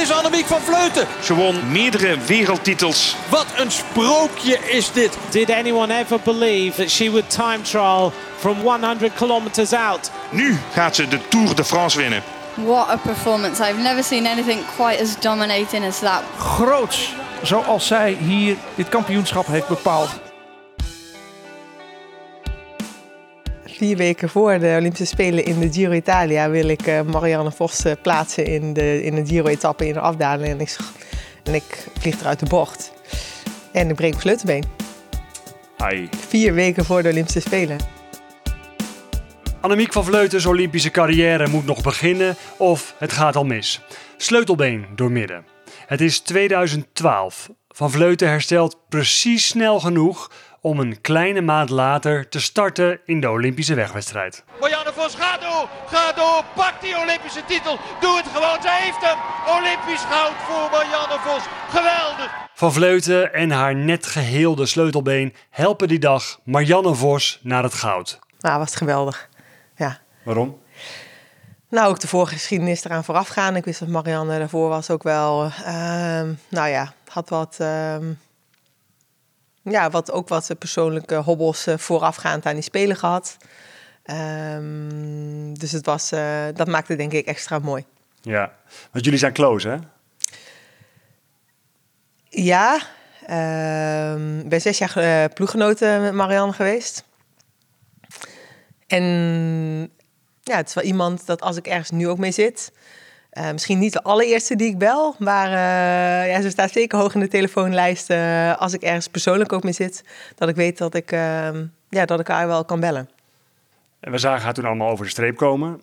is Annemiek van Vleuten. Ze won meerdere wereldtitels. Wat een sprookje is dit. Did anyone ever believe that she would time trial from 100 kilometers out? Nu gaat ze de Tour de France winnen. What a performance. I've never seen anything quite as dominating as that. Groots, zoals zij hier dit kampioenschap heeft bepaald. Vier weken voor de Olympische Spelen in de Giro Italia wil ik uh, Marianne Vos uh, plaatsen in de, in de Giro-etappe in de afdaling. En ik, en ik vlieg eruit de bocht. En ik breek mijn sleutelbeen. Ai. Vier weken voor de Olympische Spelen. Annemiek van Vleuten's Olympische carrière moet nog beginnen of het gaat al mis. Sleutelbeen doormidden. Het is 2012. Van Vleuten herstelt precies snel genoeg om een kleine maand later te starten in de Olympische wegwedstrijd. Marianne Vos, ga door, ga door, pak die Olympische titel. Doe het gewoon, zij heeft hem. Olympisch goud voor Marianne Vos. Geweldig. Van Vleuten en haar net geheelde sleutelbeen helpen die dag Marianne Vos naar het goud. Nou, was geweldig. Ja. Waarom? Nou, ook de voorgeschiedenis eraan voorafgaan. Ik wist dat Marianne daarvoor was ook wel, uh, nou ja, had wat, uh, ja, wat, ook wat persoonlijke hobbels uh, voorafgaand aan die Spelen gehad. Um, dus het was, uh, dat maakte denk ik extra mooi. Ja, want jullie zijn close, hè? Ja, ik ben zes jaar uh, ploeggenoten met Marianne geweest. En ja, het is wel iemand dat als ik ergens nu ook mee zit, uh, misschien niet de allereerste die ik bel, maar uh, ja, ze staat zeker hoog in de telefoonlijst uh, als ik ergens persoonlijk ook mee zit, dat ik weet dat ik, ehm, ja, dat ik haar wel kan bellen. En we zagen haar toen allemaal over de streep komen,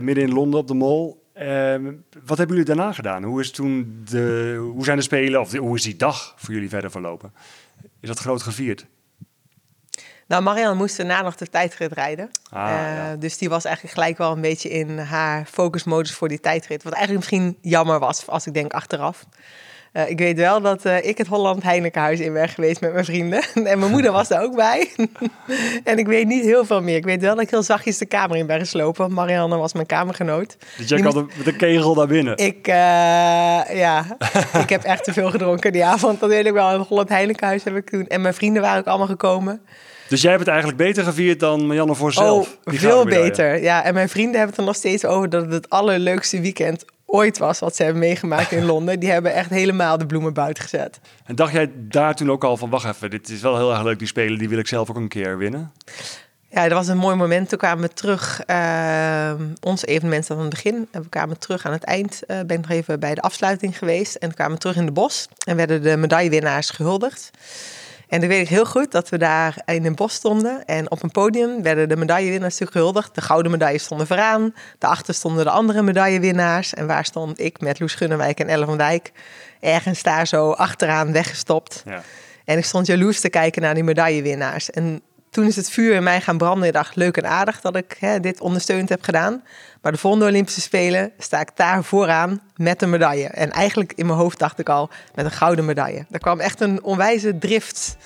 midden in Londen op de Mall. Ehm, wat hebben jullie daarna gedaan? Hoe, is toen de, hoe zijn de Spelen, of hoe is die dag voor jullie verder verlopen? Is dat groot gevierd? Nou, Marianne moest daarna nog de tijdrit rijden. Ah, uh, ja. Dus die was eigenlijk gelijk wel een beetje in haar focusmodus voor die tijdrit. Wat eigenlijk misschien jammer was, als ik denk achteraf. Uh, ik weet wel dat uh, ik het Holland Heinekenhuis in ben geweest met mijn vrienden. en mijn moeder was daar ook bij. en ik weet niet heel veel meer. Ik weet wel dat ik heel zachtjes de kamer in ben geslopen. Marianne was mijn kamergenoot. Dus jij kwam met een kegel daar binnen? Ik, uh, ja, ik heb echt te veel gedronken die avond. Dat weet ik wel. In het Holland Heinekenhuis heb ik toen. En mijn vrienden waren ook allemaal gekomen. Dus jij hebt het eigenlijk beter gevierd dan Marianne voor zelf? Oh, veel beter. Ja, en mijn vrienden hebben het er nog steeds over dat het het allerleukste weekend ooit was wat ze hebben meegemaakt in Londen. Die hebben echt helemaal de bloemen buiten gezet. En dacht jij daar toen ook al van, wacht even, dit is wel heel erg leuk, die spelen, die wil ik zelf ook een keer winnen? Ja, dat was een mooi moment. Toen kwamen we terug, uh, ons evenement aan het begin. En we kwamen terug aan het eind. Uh, ben ik nog even bij de afsluiting geweest. En kwamen terug in de bos. En werden de medaillewinnaars gehuldigd. En dan weet ik heel goed dat we daar in een bos stonden. En op een podium werden de medaillewinnaars gehuldigd. De gouden medailles stonden vooraan. Daarachter stonden de andere medaillewinnaars. En waar stond ik met Loes Gunnewijk en Elle van Dijk? Ergens daar zo achteraan weggestopt. Ja. En ik stond jaloers te kijken naar die medaillewinnaars. En toen is het vuur in mij gaan branden. Ik dacht, leuk en aardig dat ik hè, dit ondersteund heb gedaan. Maar de volgende Olympische Spelen sta ik daar vooraan met een medaille. En eigenlijk in mijn hoofd dacht ik al, met een gouden medaille. Er kwam echt een onwijze drift.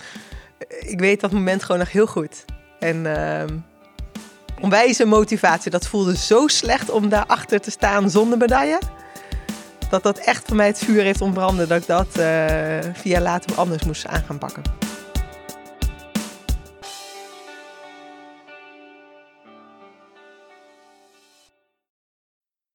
Ik weet dat moment gewoon nog heel goed. En uh, onwijze motivatie. Dat voelde zo slecht om daarachter te staan zonder medaille. Dat dat echt voor mij het vuur heeft ontbranden. Dat ik dat uh, via later anders moest aan gaan pakken.